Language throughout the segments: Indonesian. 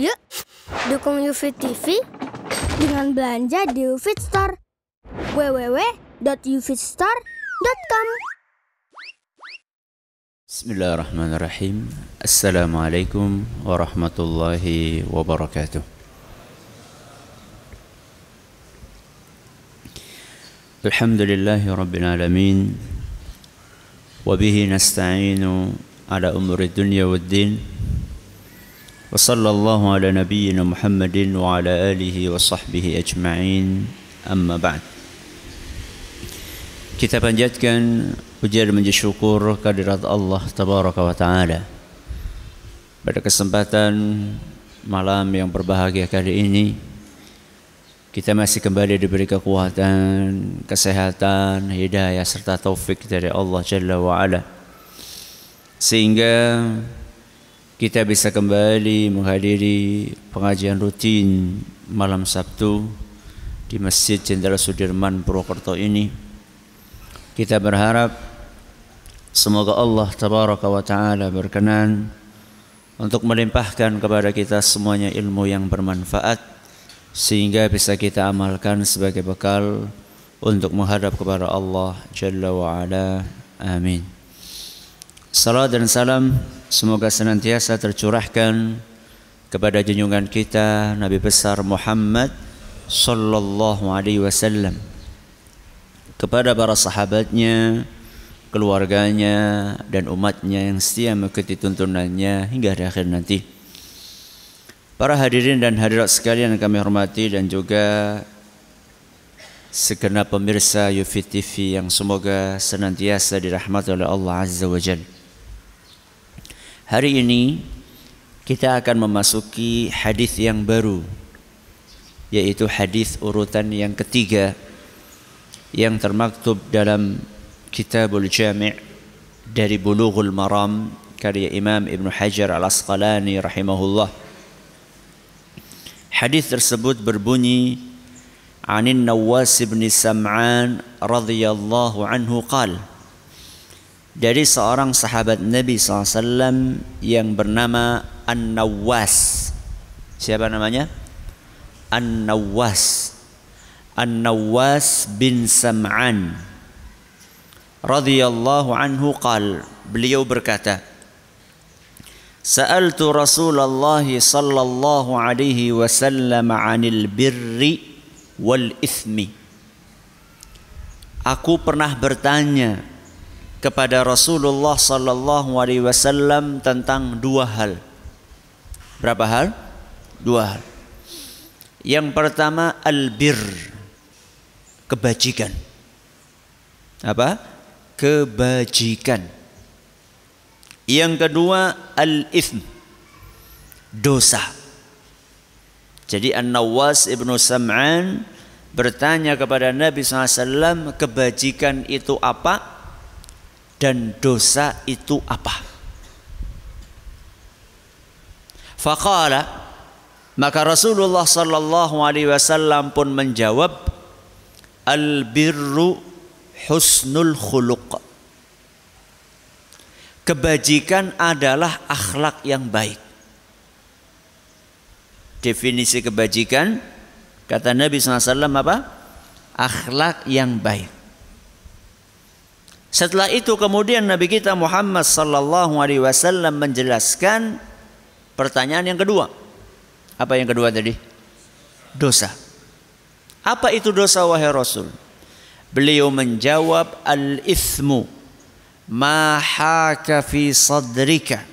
Yuk, dukung UFIT TV dengan belanja di UFIT Store. www.ufitstore.com Bismillahirrahmanirrahim. Assalamualaikum warahmatullahi wabarakatuh. Alhamdulillahi rabbil alamin. Wabihi nasta'inu ala umuri dunya wad din. وصلى الله على نبينا محمد وعلى آله وصحبه أجمعين أما بعد Kita panjatkan puja dan puji syukur kehadirat Allah Tabaraka wa Ta'ala Pada kesempatan malam yang berbahagia kali ini kita masih kembali diberi kekuatan, kesehatan, hidayah serta taufik dari Allah Jalla wa Ala. Sehingga kita bisa kembali menghadiri pengajian rutin malam Sabtu di Masjid Jenderal Sudirman Purwokerto ini. Kita berharap semoga Allah Tabaraka wa Ta'ala berkenan untuk melimpahkan kepada kita semuanya ilmu yang bermanfaat sehingga bisa kita amalkan sebagai bekal untuk menghadap kepada Allah Jalla wa Ala. Amin. Salam dan salam semoga senantiasa tercurahkan kepada junjungan kita Nabi besar Muhammad sallallahu alaihi wasallam kepada para sahabatnya, keluarganya dan umatnya yang setia mengikuti tuntunannya hingga akhir nanti. Para hadirin dan hadirat sekalian yang kami hormati dan juga segenap pemirsa Yufi TV yang semoga senantiasa dirahmati oleh Allah Azza wa Jal. Hari ini kita akan memasuki hadis yang baru yaitu hadis urutan yang ketiga yang termaktub dalam Kitabul Jami' dari Bulughul Maram karya Imam Ibn Hajar Al-Asqalani rahimahullah. Hadis tersebut berbunyi Anin Nawas bin Sam'an radhiyallahu anhu qal Dari seorang sahabat Nabi SAW yang bernama An-Nawas Siapa namanya? An-Nawas An-Nawas bin Sam'an radhiyallahu anhu qal Beliau berkata Sa'altu Rasulullah sallallahu alaihi wasallam 'anil birri wal ithmi. Aku pernah bertanya kepada Rasulullah sallallahu alaihi wasallam tentang dua hal. Berapa hal? Dua hal. Yang pertama albir kebajikan. Apa? Kebajikan. Yang kedua al-ithm dosa. Jadi An-Nawas ibnu Sam'an bertanya kepada Nabi SAW kebajikan itu apa dan dosa itu apa. Faqala maka Rasulullah sallallahu alaihi wasallam pun menjawab al birru husnul khuluq Kebajikan adalah akhlak yang baik. Definisi kebajikan kata Nabi SAW apa? Akhlak yang baik. Setelah itu kemudian Nabi kita Muhammad sallallahu alaihi wasallam menjelaskan pertanyaan yang kedua. Apa yang kedua tadi? Dosa. Apa itu dosa wahai Rasul? Beliau menjawab al-ithmu mahaka fi sadrika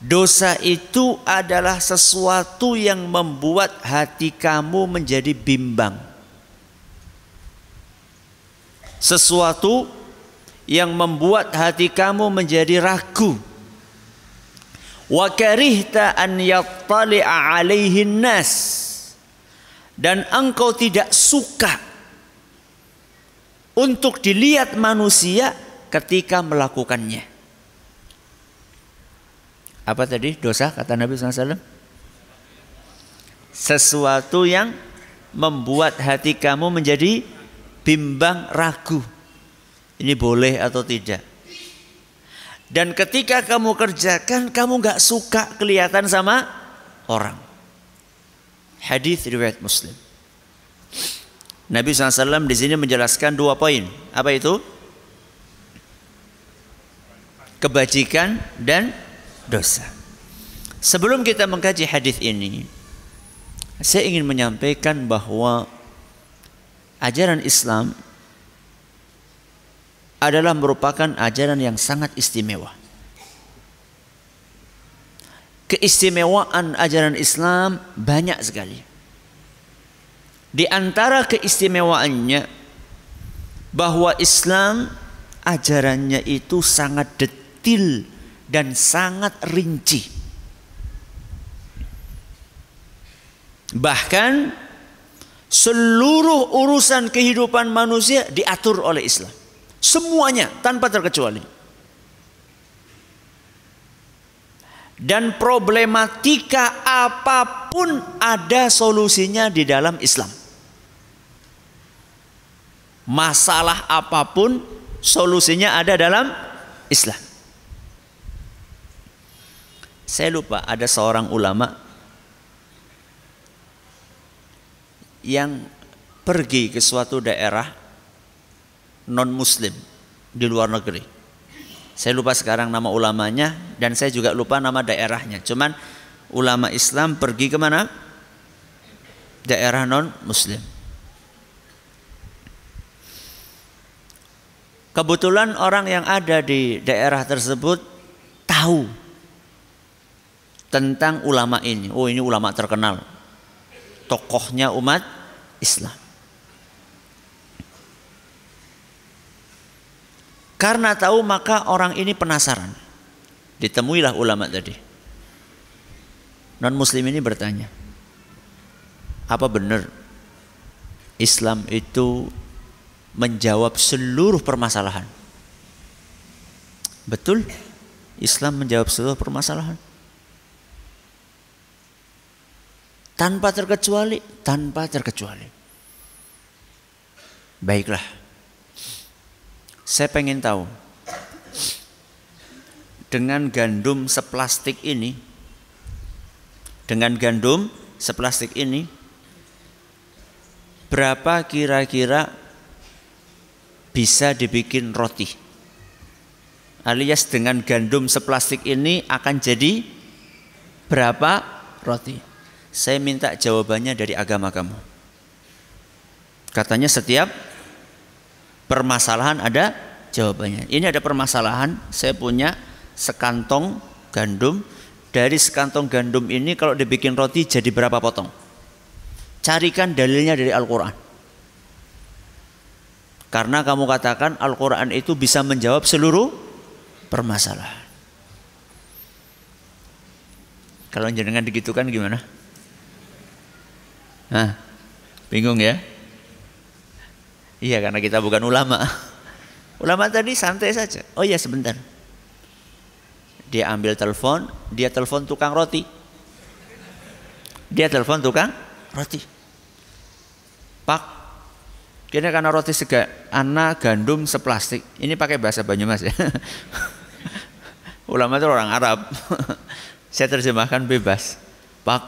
Dosa itu adalah sesuatu yang membuat hati kamu menjadi bimbang. Sesuatu yang membuat hati kamu menjadi ragu. Wa karihta an yattali'a alaihi nas. Dan engkau tidak suka untuk dilihat manusia ketika melakukannya. Apa tadi dosa kata Nabi SAW? Sesuatu yang membuat hati kamu menjadi bimbang ragu. Ini boleh atau tidak. Dan ketika kamu kerjakan, kamu nggak suka kelihatan sama orang. Hadis riwayat Muslim. Nabi SAW di sini menjelaskan dua poin. Apa itu? Kebajikan dan dosa. Sebelum kita mengkaji hadis ini, saya ingin menyampaikan bahwa ajaran Islam adalah merupakan ajaran yang sangat istimewa. Keistimewaan ajaran Islam banyak sekali. Di antara keistimewaannya bahwa Islam ajarannya itu sangat detil dan sangat rinci. Bahkan seluruh urusan kehidupan manusia diatur oleh Islam. Semuanya tanpa terkecuali. dan problematika apa pun ada solusinya di dalam Islam. Masalah apa pun solusinya ada dalam Islam. Saya lupa ada seorang ulama yang pergi ke suatu daerah non muslim di luar negeri saya lupa sekarang nama ulamanya dan saya juga lupa nama daerahnya. Cuman ulama Islam pergi ke mana? Daerah non muslim. Kebetulan orang yang ada di daerah tersebut tahu tentang ulama ini. Oh, ini ulama terkenal. Tokohnya umat Islam. Karena tahu maka orang ini penasaran. Ditemuilah ulama tadi. Non muslim ini bertanya. Apa benar Islam itu menjawab seluruh permasalahan? Betul? Islam menjawab seluruh permasalahan. Tanpa terkecuali, tanpa terkecuali. Baiklah. Saya pengen tahu dengan gandum seplastik ini dengan gandum seplastik ini berapa kira-kira bisa dibikin roti? Alias dengan gandum seplastik ini akan jadi berapa roti? Saya minta jawabannya dari agama kamu. Katanya setiap permasalahan ada jawabannya. Ini ada permasalahan, saya punya sekantong gandum. Dari sekantong gandum ini kalau dibikin roti jadi berapa potong? Carikan dalilnya dari Al-Quran. Karena kamu katakan Al-Quran itu bisa menjawab seluruh permasalahan. Kalau jenengan digitukan gimana? Nah, bingung ya? Iya karena kita bukan ulama. Ulama tadi santai saja. Oh iya sebentar. Dia ambil telepon, dia telepon tukang roti. Dia telepon tukang roti. Pak, kini karena roti sega, anak gandum seplastik. Ini pakai bahasa Banyumas ya. Ulama itu orang Arab. Saya terjemahkan bebas. Pak,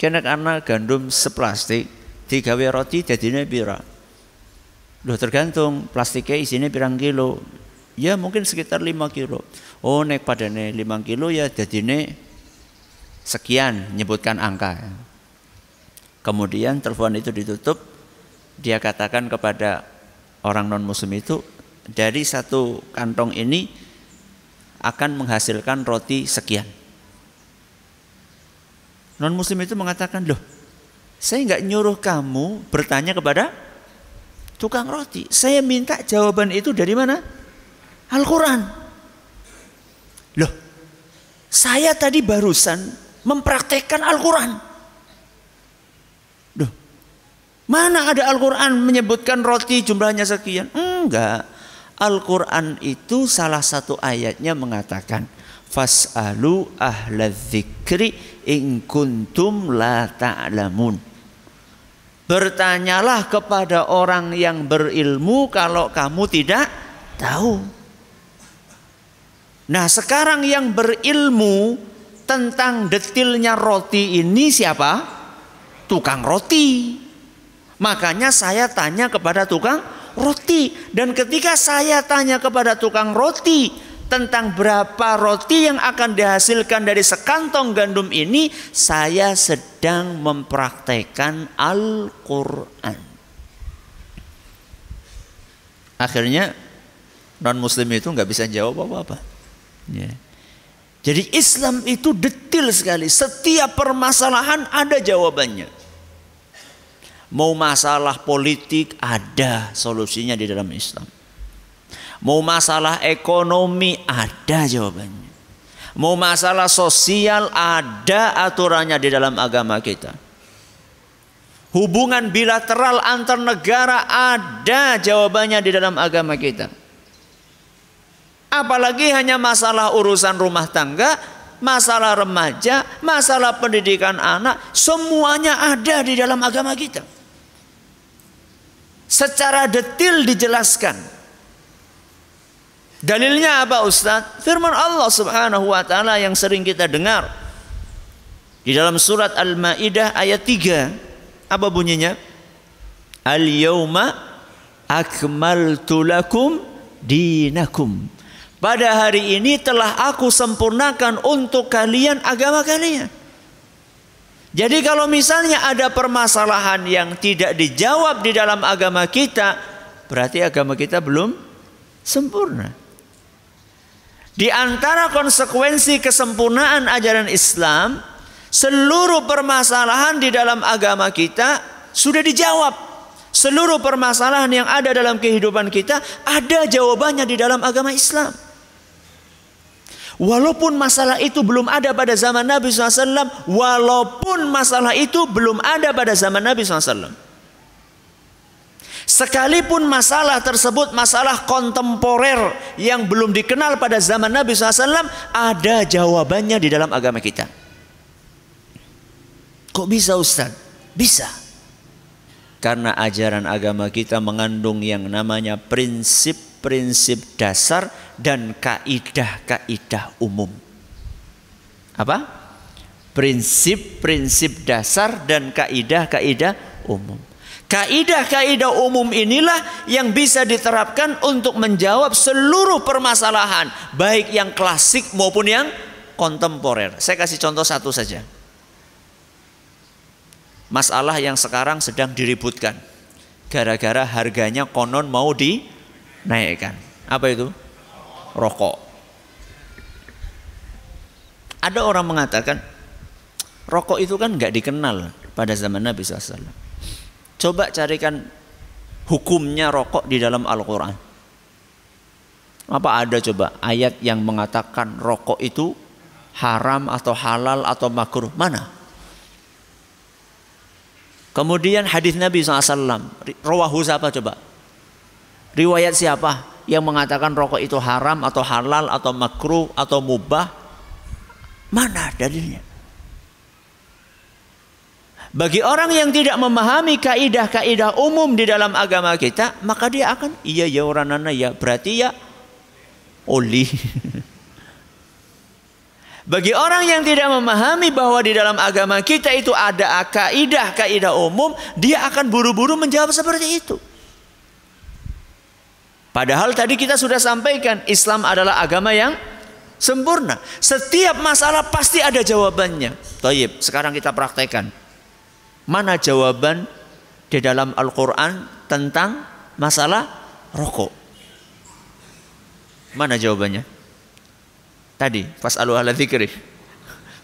kini karena gandum seplastik, digawe roti jadinya pira? Loh tergantung plastiknya isinya pirang kilo. Ya mungkin sekitar 5 kilo. Oh nek padane 5 kilo ya jadine sekian nyebutkan angka. Kemudian telepon itu ditutup, dia katakan kepada orang non muslim itu dari satu kantong ini akan menghasilkan roti sekian. Non muslim itu mengatakan, "Loh, saya nggak nyuruh kamu bertanya kepada tukang roti. Saya minta jawaban itu dari mana? Al-Quran. Loh, saya tadi barusan mempraktekkan Al-Quran. Loh, mana ada Al-Quran menyebutkan roti jumlahnya sekian? Enggak. Al-Quran itu salah satu ayatnya mengatakan Fas'alu ahla dzikri in kuntum la ta'lamun. Ta Bertanyalah kepada orang yang berilmu kalau kamu tidak tahu. Nah, sekarang yang berilmu tentang detilnya roti ini siapa? Tukang roti. Makanya saya tanya kepada tukang roti. Dan ketika saya tanya kepada tukang roti tentang berapa roti yang akan dihasilkan dari sekantong gandum ini, saya sedang mempraktekkan Al-Quran. Akhirnya non muslim itu nggak bisa jawab apa-apa. Ya. Jadi Islam itu detil sekali. Setiap permasalahan ada jawabannya. Mau masalah politik ada solusinya di dalam Islam. Mau masalah ekonomi ada jawabannya. Mau masalah sosial ada aturannya di dalam agama kita. Hubungan bilateral antar negara ada jawabannya di dalam agama kita. Apalagi hanya masalah urusan rumah tangga, masalah remaja, masalah pendidikan anak, semuanya ada di dalam agama kita. Secara detil dijelaskan. Dalilnya apa Ustaz? Firman Allah Subhanahu wa taala yang sering kita dengar. Di dalam surat Al-Maidah ayat 3 apa bunyinya? Al-yauma akmaltu lakum dinakum. Pada hari ini telah aku sempurnakan untuk kalian agama kalian. Jadi kalau misalnya ada permasalahan yang tidak dijawab di dalam agama kita, berarti agama kita belum sempurna. Di antara konsekuensi kesempurnaan ajaran Islam Seluruh permasalahan di dalam agama kita sudah dijawab. Seluruh permasalahan yang ada dalam kehidupan kita ada jawabannya di dalam agama Islam. Walaupun masalah itu belum ada pada zaman Nabi SAW, walaupun masalah itu belum ada pada zaman Nabi SAW. Sekalipun masalah tersebut masalah kontemporer yang belum dikenal pada zaman Nabi SAW, ada jawabannya di dalam agama kita. Kok bisa Ustaz? Bisa. Karena ajaran agama kita mengandung yang namanya prinsip-prinsip dasar dan kaidah-kaidah umum. Apa? Prinsip-prinsip dasar dan kaidah-kaidah umum. Kaidah-kaidah umum inilah yang bisa diterapkan untuk menjawab seluruh permasalahan, baik yang klasik maupun yang kontemporer. Saya kasih contoh satu saja masalah yang sekarang sedang diributkan gara-gara harganya konon mau dinaikkan. Apa itu? Rokok. Ada orang mengatakan rokok itu kan nggak dikenal pada zaman Nabi SAW. Coba carikan hukumnya rokok di dalam Al-Quran. Apa ada coba ayat yang mengatakan rokok itu haram atau halal atau makruh? Mana? Kemudian hadis Nabi SAW. Rawahu siapa coba? Riwayat siapa yang mengatakan rokok itu haram atau halal atau makruh atau mubah? Mana dalilnya? Bagi orang yang tidak memahami kaidah-kaidah umum di dalam agama kita, maka dia akan iya ya orang ya berarti ya oli. Bagi orang yang tidak memahami bahwa di dalam agama kita itu ada kaidah kaidah umum, dia akan buru-buru menjawab seperti itu. Padahal tadi kita sudah sampaikan Islam adalah agama yang sempurna. Setiap masalah pasti ada jawabannya. Taib, sekarang kita praktekkan. Mana jawaban di dalam Al-Quran tentang masalah rokok? Mana jawabannya? Tadi pas alu ala zikri.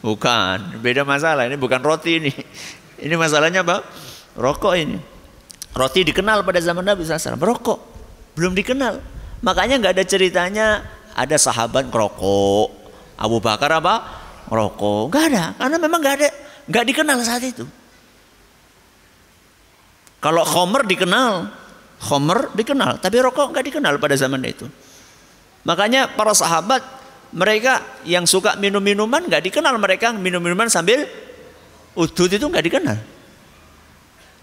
Bukan, beda masalah. Ini bukan roti ini. Ini masalahnya apa? Rokok ini. Roti dikenal pada zaman Nabi SAW. Rokok belum dikenal. Makanya nggak ada ceritanya ada sahabat rokok. Abu Bakar apa? Rokok. Nggak ada. Karena memang nggak ada. Nggak dikenal saat itu. Kalau Khomer dikenal, Khomer dikenal, tapi rokok nggak dikenal pada zaman itu. Makanya para sahabat mereka yang suka minum minuman nggak dikenal mereka minum minuman sambil udut itu nggak dikenal.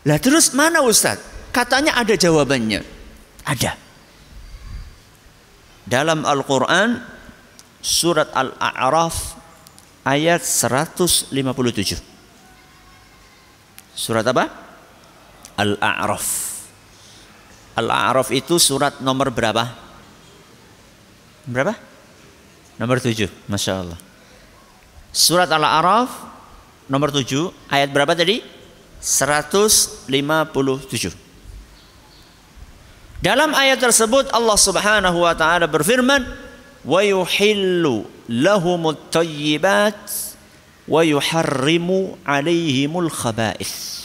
Lah terus mana Ustadz? Katanya ada jawabannya. Ada. Dalam Al-Quran surat Al-A'raf ayat 157. Surat apa? Al-A'raf. Al-A'raf itu surat nomor berapa? Berapa? Nomor 7, Masya Allah. Surat Al-A'raf nomor 7, ayat berapa tadi? 157. Dalam ayat tersebut Allah Subhanahu wa taala berfirman, "Wa yuhillu lahumut thayyibat wa yuharrimu 'alaihimul khaba'ith."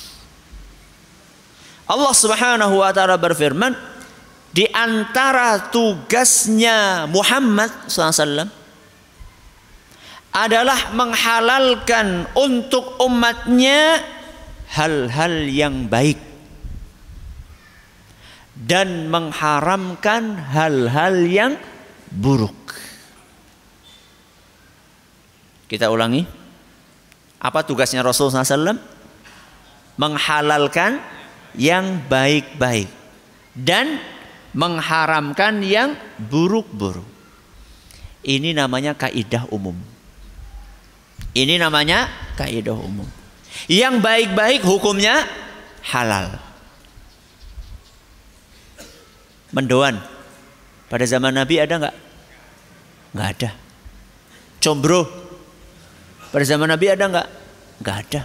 Allah Subhanahu wa taala berfirman, di antara tugasnya Muhammad SAW adalah menghalalkan untuk umatnya hal-hal yang baik dan mengharamkan hal-hal yang buruk. Kita ulangi. Apa tugasnya Rasulullah SAW? Menghalalkan yang baik-baik dan mengharamkan yang buruk-buruk. Ini namanya kaidah umum. Ini namanya kaidah umum. Yang baik-baik hukumnya halal. Mendoan. Pada zaman Nabi ada nggak? Nggak ada. Combro. Pada zaman Nabi ada nggak? Nggak ada.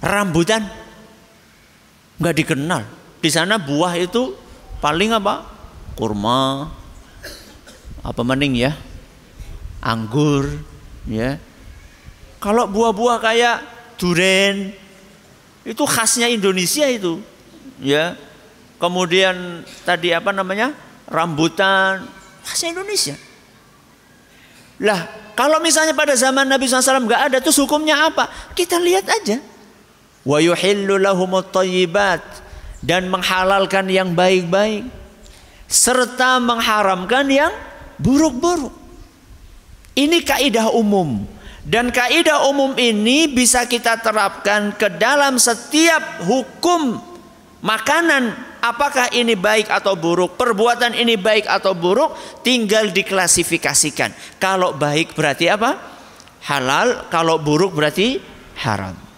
Rambutan. Nggak dikenal. Di sana buah itu paling apa? Kurma. Apa mending ya? Anggur. Ya. Kalau buah-buah kayak duren itu khasnya Indonesia itu. Ya Kemudian tadi apa namanya? Rambutan khasnya Indonesia. Lah, kalau misalnya pada zaman Nabi SAW nggak ada, tuh hukumnya apa? Kita lihat aja. Wa yuhillu lahumut dan menghalalkan yang baik-baik serta mengharamkan yang buruk-buruk. Ini kaidah umum dan kaidah umum ini bisa kita terapkan ke dalam setiap hukum makanan apakah ini baik atau buruk, perbuatan ini baik atau buruk, tinggal diklasifikasikan. Kalau baik berarti apa? Halal, kalau buruk berarti haram.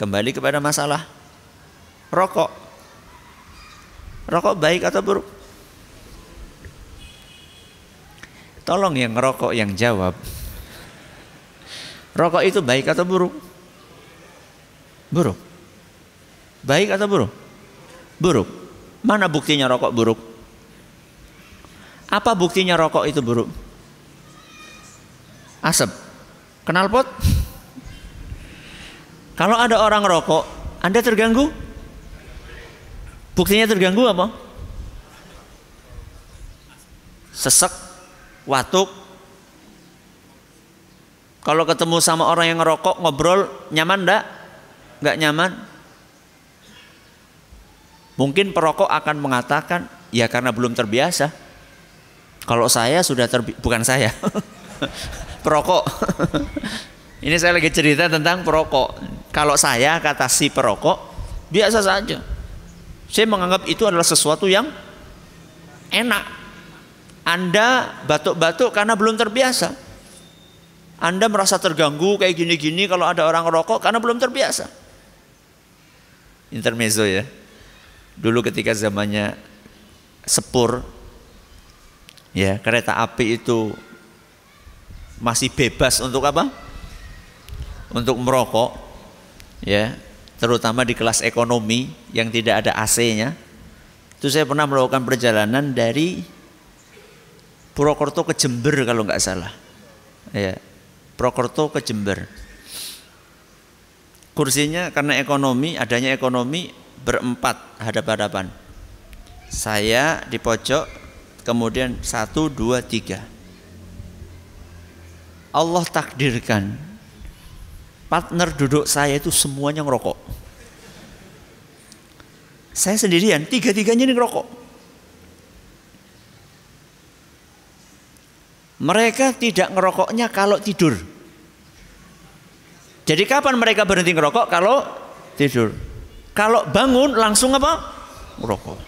Kembali kepada masalah rokok. Rokok baik atau buruk? Tolong yang ngerokok yang jawab. Rokok itu baik atau buruk? Buruk. Baik atau buruk? buruk. Mana buktinya rokok buruk? Apa buktinya rokok itu buruk? Asap. Kenal pot? Kalau ada orang rokok, Anda terganggu? Buktinya terganggu apa? Sesek, watuk. Kalau ketemu sama orang yang ngerokok, ngobrol, nyaman enggak? Enggak nyaman. Mungkin perokok akan mengatakan, ya karena belum terbiasa. Kalau saya sudah terbiasa, bukan saya, perokok. Ini saya lagi cerita tentang perokok. Kalau saya kata si perokok, biasa saja. Saya menganggap itu adalah sesuatu yang enak. Anda batuk-batuk karena belum terbiasa. Anda merasa terganggu kayak gini-gini kalau ada orang rokok karena belum terbiasa. Intermezzo ya. Dulu ketika zamannya sepur ya kereta api itu masih bebas untuk apa? Untuk merokok ya, terutama di kelas ekonomi yang tidak ada AC-nya. Itu saya pernah melakukan perjalanan dari Purwokerto ke Jember kalau nggak salah. Ya, Purwokerto ke Jember. Kursinya karena ekonomi, adanya ekonomi berempat hadap-hadapan. Saya di pojok, kemudian satu, dua, tiga. Allah takdirkan partner duduk saya itu semuanya ngerokok. Saya sendirian, tiga-tiganya ini ngerokok. Mereka tidak ngerokoknya kalau tidur. Jadi kapan mereka berhenti ngerokok? Kalau tidur. Kalau bangun langsung apa? Merokok.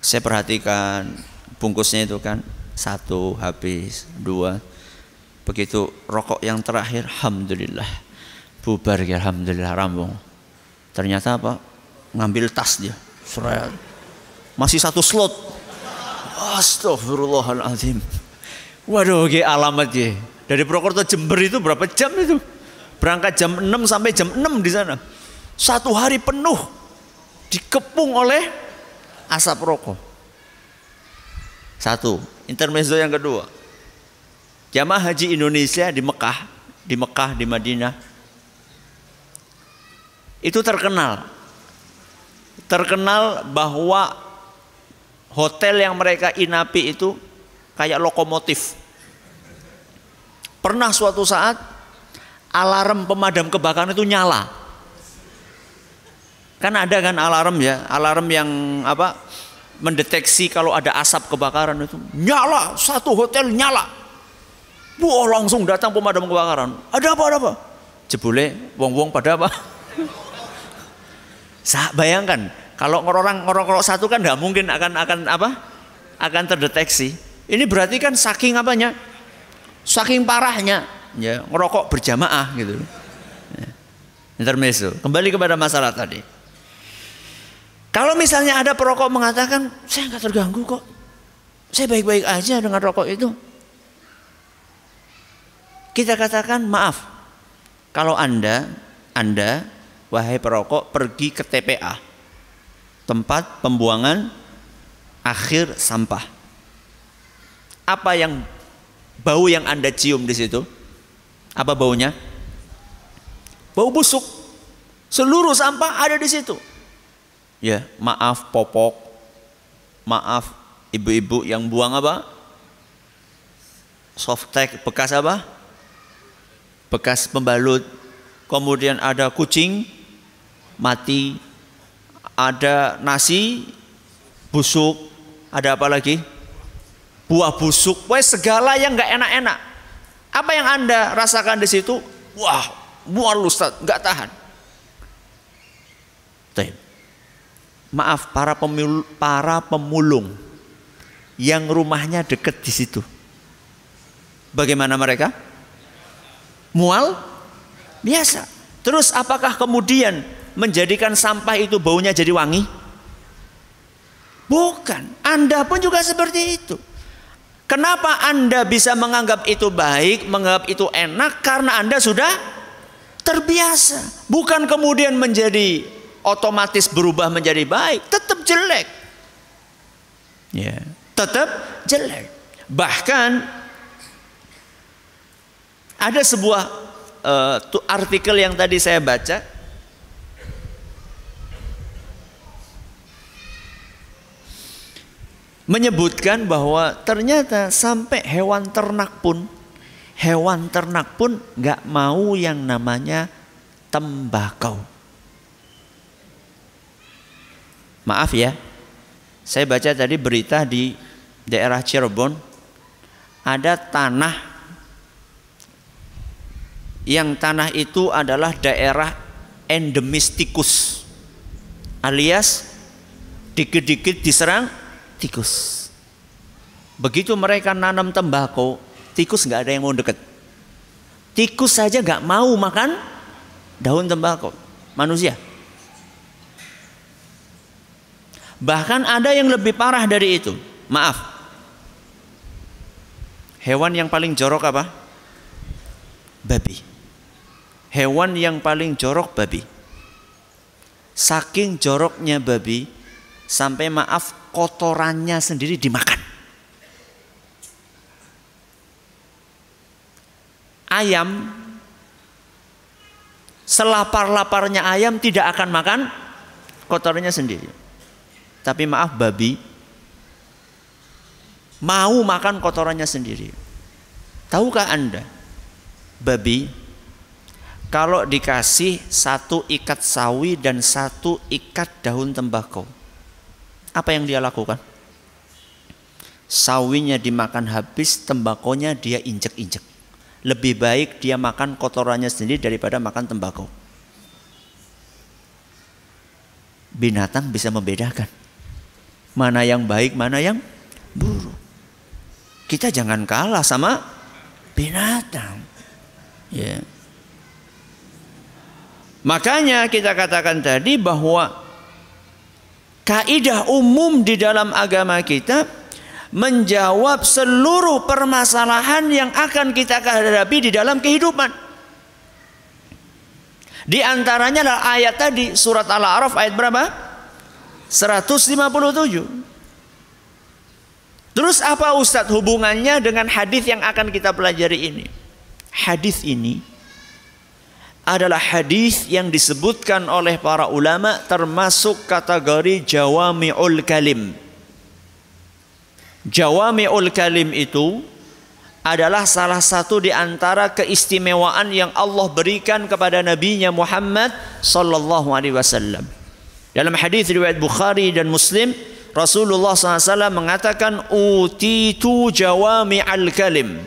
Saya perhatikan bungkusnya itu kan Satu habis, dua. Begitu rokok yang terakhir, alhamdulillah. Bubar ya alhamdulillah rambung. Ternyata apa? Ngambil tas dia. Seret. Masih satu slot. Astagfirullahaladzim. Waduh, ge alamat ya. Dari Purwokerto Jember itu berapa jam itu? Berangkat jam 6 sampai jam 6 di sana. Satu hari penuh dikepung oleh asap rokok. Satu, intermezzo yang kedua. Jamaah haji Indonesia di Mekah, di Mekah, di Madinah. Itu terkenal. Terkenal bahwa hotel yang mereka inapi itu kayak lokomotif. Pernah suatu saat alarm pemadam kebakaran itu nyala. Kan ada kan alarm ya, alarm yang apa? mendeteksi kalau ada asap kebakaran itu nyala satu hotel nyala wah langsung datang pemadam kebakaran. Ada apa ada apa? Jebule wong wong pada apa? Sa bayangkan kalau orang ngerokok satu kan nggak mungkin akan akan apa? Akan terdeteksi. Ini berarti kan saking apanya? Saking parahnya. Ya ngerokok berjamaah gitu. Ya. intermezzo kembali kepada masalah tadi. Kalau misalnya ada perokok mengatakan, saya nggak terganggu kok. Saya baik-baik aja dengan rokok itu. Kita katakan maaf. Kalau Anda, Anda, wahai perokok, pergi ke TPA. Tempat pembuangan akhir sampah. Apa yang bau yang Anda cium di situ? Apa baunya? Bau busuk. Seluruh sampah ada di situ. Ya, maaf popok. Maaf ibu-ibu yang buang apa? Softtek bekas apa? Bekas pembalut. Kemudian ada kucing mati. Ada nasi busuk. Ada apa lagi? Buah busuk. Wah, segala yang nggak enak-enak. Apa yang Anda rasakan di situ? Wah, mual Ustaz, nggak tahan. Tuh maaf para pemul para pemulung yang rumahnya dekat di situ. Bagaimana mereka? Mual? Biasa. Terus apakah kemudian menjadikan sampah itu baunya jadi wangi? Bukan. Anda pun juga seperti itu. Kenapa Anda bisa menganggap itu baik, menganggap itu enak? Karena Anda sudah terbiasa. Bukan kemudian menjadi otomatis berubah menjadi baik, tetap jelek. Ya, tetap jelek. Bahkan ada sebuah uh, artikel yang tadi saya baca menyebutkan bahwa ternyata sampai hewan ternak pun hewan ternak pun nggak mau yang namanya tembakau. Maaf ya, saya baca tadi berita di daerah Cirebon ada tanah yang tanah itu adalah daerah endemis tikus alias dikit-dikit diserang tikus. Begitu mereka nanam tembakau, tikus nggak ada yang mau deket. Tikus saja nggak mau makan daun tembakau. Manusia Bahkan ada yang lebih parah dari itu. Maaf. Hewan yang paling jorok apa? Babi. Hewan yang paling jorok babi. Saking joroknya babi sampai maaf kotorannya sendiri dimakan. Ayam selapar-laparnya ayam tidak akan makan kotorannya sendiri. Tapi maaf babi mau makan kotorannya sendiri. Tahukah Anda? Babi kalau dikasih satu ikat sawi dan satu ikat daun tembakau, apa yang dia lakukan? Sawinya dimakan habis, tembakonya dia injek-injek. Lebih baik dia makan kotorannya sendiri daripada makan tembakau. Binatang bisa membedakan mana yang baik, mana yang buruk. kita jangan kalah sama binatang. Ya. Makanya kita katakan tadi bahwa kaidah umum di dalam agama kita menjawab seluruh permasalahan yang akan kita hadapi di dalam kehidupan. Di antaranya adalah ayat tadi surat Al-A'raf ayat berapa? 157. Terus apa Ustadz hubungannya dengan hadis yang akan kita pelajari ini? Hadis ini adalah hadis yang disebutkan oleh para ulama termasuk kategori jawami'ul kalim. Jawami'ul kalim itu adalah salah satu di antara keistimewaan yang Allah berikan kepada nabinya Muhammad sallallahu alaihi wasallam. Dalam hadis riwayat Bukhari dan Muslim Rasulullah SAW mengatakan utitu jawami al kalim.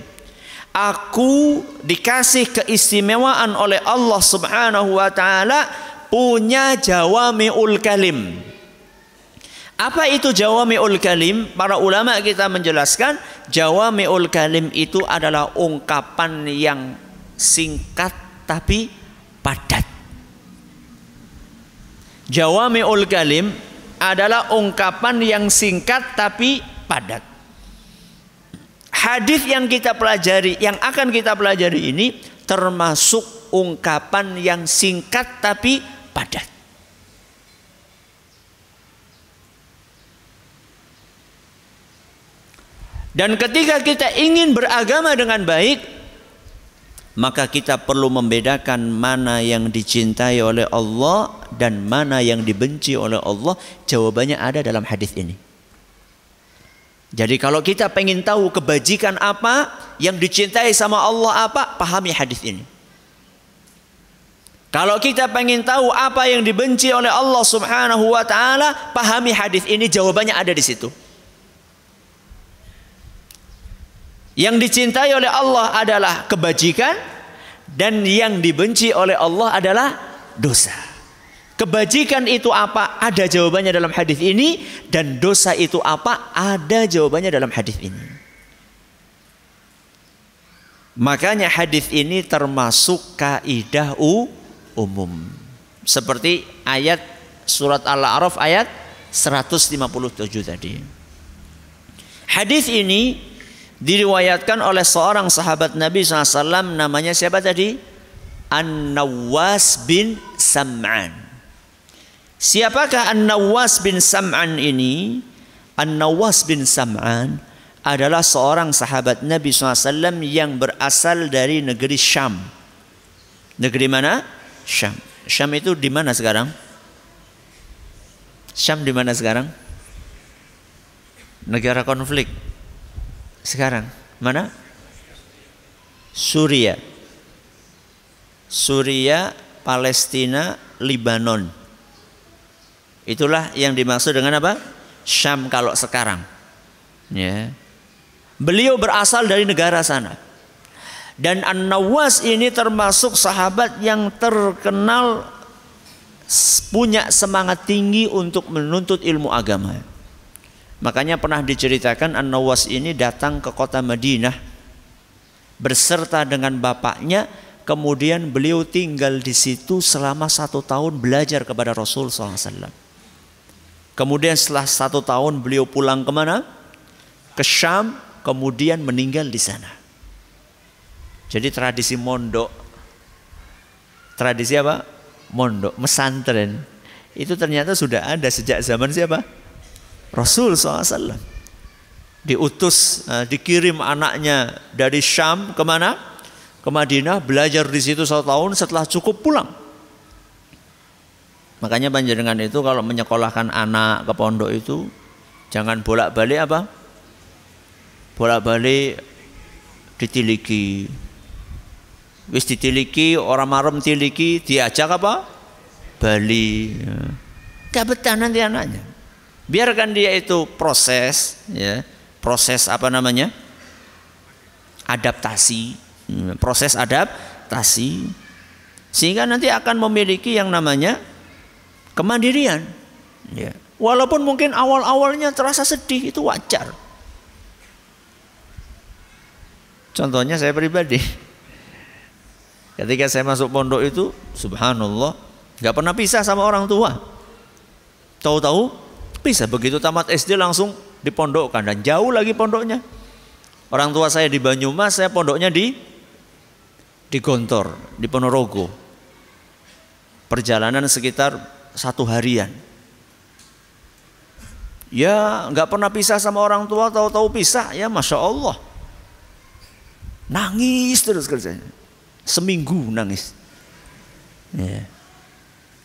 Aku dikasih keistimewaan oleh Allah Subhanahu wa taala punya jawamiul kalim. Apa itu jawamiul kalim? Para ulama kita menjelaskan jawamiul kalim itu adalah ungkapan yang singkat tapi padat. Jawamiul kalim adalah ungkapan yang singkat tapi padat. Hadis yang kita pelajari, yang akan kita pelajari ini termasuk ungkapan yang singkat tapi padat. Dan ketika kita ingin beragama dengan baik, maka kita perlu membedakan mana yang dicintai oleh Allah dan mana yang dibenci oleh Allah. Jawabannya ada dalam hadis ini. Jadi kalau kita pengen tahu kebajikan apa yang dicintai sama Allah apa, pahami hadis ini. Kalau kita pengen tahu apa yang dibenci oleh Allah Subhanahu wa taala, pahami hadis ini jawabannya ada di situ. Yang dicintai oleh Allah adalah kebajikan dan yang dibenci oleh Allah adalah dosa. Kebajikan itu apa? Ada jawabannya dalam hadis ini dan dosa itu apa? Ada jawabannya dalam hadis ini. Makanya hadis ini termasuk kaidah umum. Seperti ayat surat Al-A'raf ayat 157 tadi. Hadis ini diriwayatkan oleh seorang sahabat Nabi SAW namanya siapa tadi? An-Nawas bin Sam'an. Siapakah An-Nawas bin Sam'an ini? An-Nawas bin Sam'an adalah seorang sahabat Nabi SAW yang berasal dari negeri Syam. Negeri mana? Syam. Syam itu di mana sekarang? Syam di mana sekarang? Negara konflik sekarang mana? Suria. Suria, Palestina, Libanon. Itulah yang dimaksud dengan apa? Syam kalau sekarang. Ya. Beliau berasal dari negara sana. Dan An-Nawas ini termasuk sahabat yang terkenal punya semangat tinggi untuk menuntut ilmu agama. Makanya pernah diceritakan An-Nawas ini datang ke kota Madinah berserta dengan bapaknya. Kemudian beliau tinggal di situ selama satu tahun belajar kepada Rasul SAW. Kemudian setelah satu tahun beliau pulang ke mana? Ke Syam, kemudian meninggal di sana. Jadi tradisi mondok, tradisi apa? Mondok, mesantren. Itu ternyata sudah ada sejak zaman siapa? Rasul SAW diutus uh, dikirim anaknya dari Syam ke mana ke Madinah belajar di situ satu tahun setelah cukup pulang makanya panjenengan itu kalau menyekolahkan anak ke pondok itu jangan bolak-balik apa? Bolak-balik ditiliki. Wis ditiliki orang marem tiliki diajak apa? Bali. Ya. gak betah nanti anaknya. Biarkan dia itu proses ya, proses apa namanya? adaptasi, hmm, proses adaptasi. Sehingga nanti akan memiliki yang namanya kemandirian. Ya. Walaupun mungkin awal-awalnya terasa sedih itu wajar. Contohnya saya pribadi. Ketika saya masuk pondok itu, subhanallah, nggak pernah pisah sama orang tua. Tahu-tahu bisa begitu tamat SD langsung dipondokkan dan jauh lagi pondoknya. Orang tua saya di Banyumas, saya pondoknya di di Gontor, di Ponorogo. Perjalanan sekitar satu harian. Ya nggak pernah pisah sama orang tua, tahu-tahu pisah, ya masya Allah. Nangis terus kerjanya. Seminggu nangis. Ya.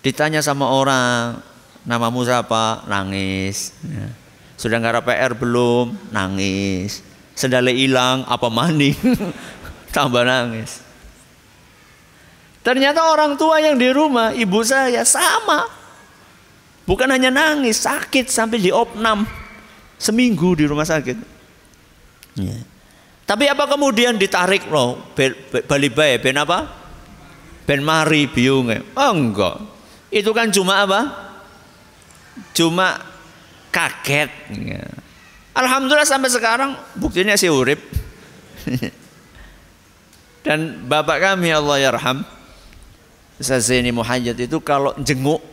Ditanya sama orang, namamu siapa? Nangis. Ya. Sudah nggak PR belum? Nangis. Sendalnya hilang, apa maning? Tambah nangis. Ternyata orang tua yang di rumah, ibu saya sama. Bukan hanya nangis, sakit sampai di opnam. Seminggu di rumah sakit. Ya. Tapi apa kemudian ditarik loh Bali Bay ben apa? Ben mari biungnya. Oh enggak. Itu kan cuma apa? Cuma kaget. Ya. Alhamdulillah sampai sekarang buktinya si urip. Dan bapak kami Allah yarham Zaini Muhayyad itu kalau jenguk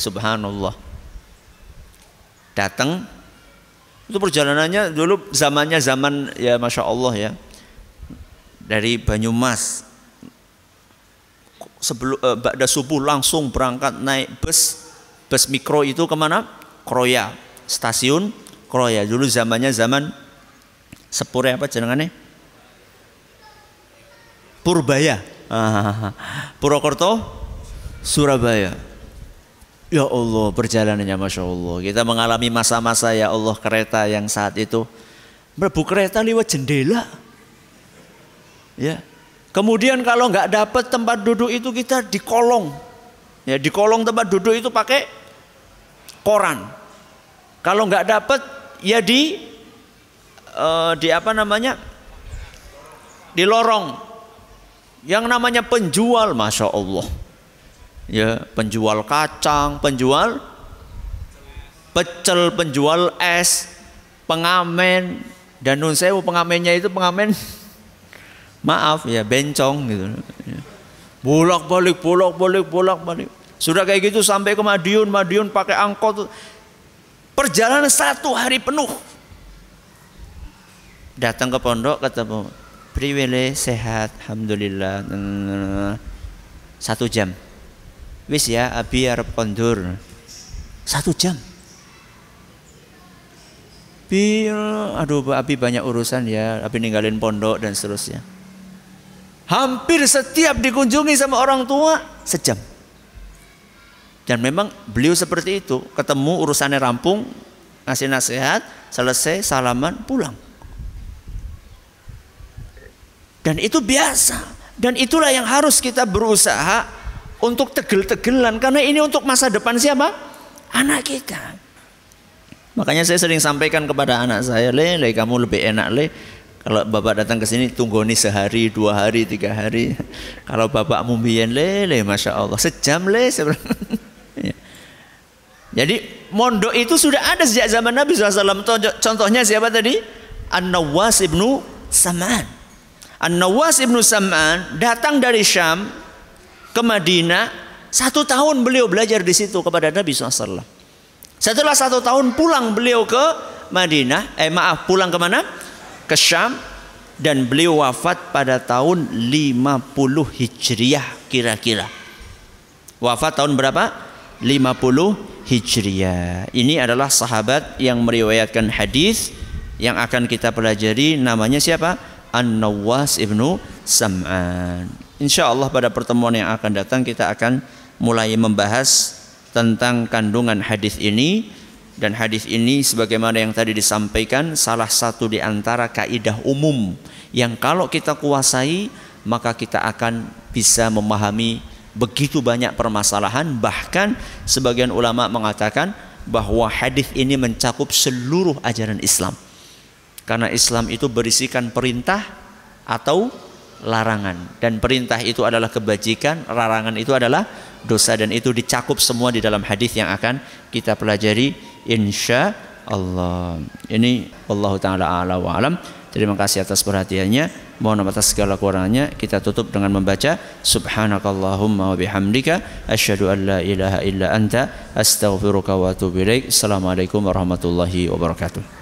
subhanallah. Datang itu perjalanannya dulu zamannya zaman ya masya Allah ya. Dari Banyumas. Sebelum eh, Ba'da subuh langsung berangkat naik bus. Bus mikro itu ke mana? Kroya. Stasiun Kroya. Dulu zamannya zaman sepure apa jenengannya? Purbaya. Purwokerto Surabaya Ya Allah perjalanannya Masya Allah. Kita mengalami masa-masa ya Allah kereta yang saat itu Berbu kereta lewat jendela. Ya. Kemudian kalau nggak dapat tempat duduk itu kita di kolong Ya di kolong tempat duduk itu pakai koran. Kalau nggak dapat ya di uh, Di apa namanya? Di lorong. Yang namanya penjual Masya Allah ya penjual kacang, penjual pecel, penjual es, pengamen dan nun sewu pengamennya itu pengamen maaf ya bencong gitu. Bolak balik, bolak balik, bolak balik. Sudah kayak gitu sampai ke Madiun, Madiun pakai angkot. Perjalanan satu hari penuh. Datang ke pondok ketemu priwile sehat, alhamdulillah. Satu jam wis ya abi arep kondur satu jam Bi, aduh abi banyak urusan ya, abi ninggalin pondok dan seterusnya. Hampir setiap dikunjungi sama orang tua sejam. Dan memang beliau seperti itu, ketemu urusannya rampung, ngasih nasihat, selesai salaman pulang. Dan itu biasa. Dan itulah yang harus kita berusaha untuk tegel-tegelan karena ini untuk masa depan siapa? Anak kita. Makanya saya sering sampaikan kepada anak saya, le, le kamu lebih enak le. Kalau bapak datang ke sini tunggu nih sehari, dua hari, tiga hari. Kalau bapak mumbian le, le, masya Allah sejam le. Ya. Jadi mondok itu sudah ada sejak zaman Nabi SAW. Contohnya siapa tadi? An-Nawas ibnu Sam'an. An-Nawas ibnu Sam'an datang dari Syam ke Madinah, satu tahun beliau belajar di situ kepada Nabi SAW. Setelah satu tahun pulang beliau ke Madinah, eh maaf pulang ke mana? Ke Syam dan beliau wafat pada tahun 50 Hijriah kira-kira. Wafat tahun berapa? 50 Hijriah. Ini adalah sahabat yang meriwayatkan hadis yang akan kita pelajari namanya siapa? An-Nawas ibnu Sam'an. Insya Allah pada pertemuan yang akan datang kita akan mulai membahas tentang kandungan hadis ini. Dan hadis ini sebagaimana yang tadi disampaikan salah satu di antara kaidah umum yang kalau kita kuasai maka kita akan bisa memahami begitu banyak permasalahan. Bahkan sebagian ulama mengatakan bahwa hadis ini mencakup seluruh ajaran Islam. Karena Islam itu berisikan perintah atau larangan dan perintah itu adalah kebajikan, larangan itu adalah dosa dan itu dicakup semua di dalam hadis yang akan kita pelajari insya Allah. Ini Allah taala ala wa alam. Terima kasih atas perhatiannya. Mohon atas segala kurangannya. Kita tutup dengan membaca Subhanakallahumma wa bihamdika asyhadu an la ilaha illa anta astaghfiruka wa atubu ilaik. Assalamualaikum warahmatullahi wabarakatuh.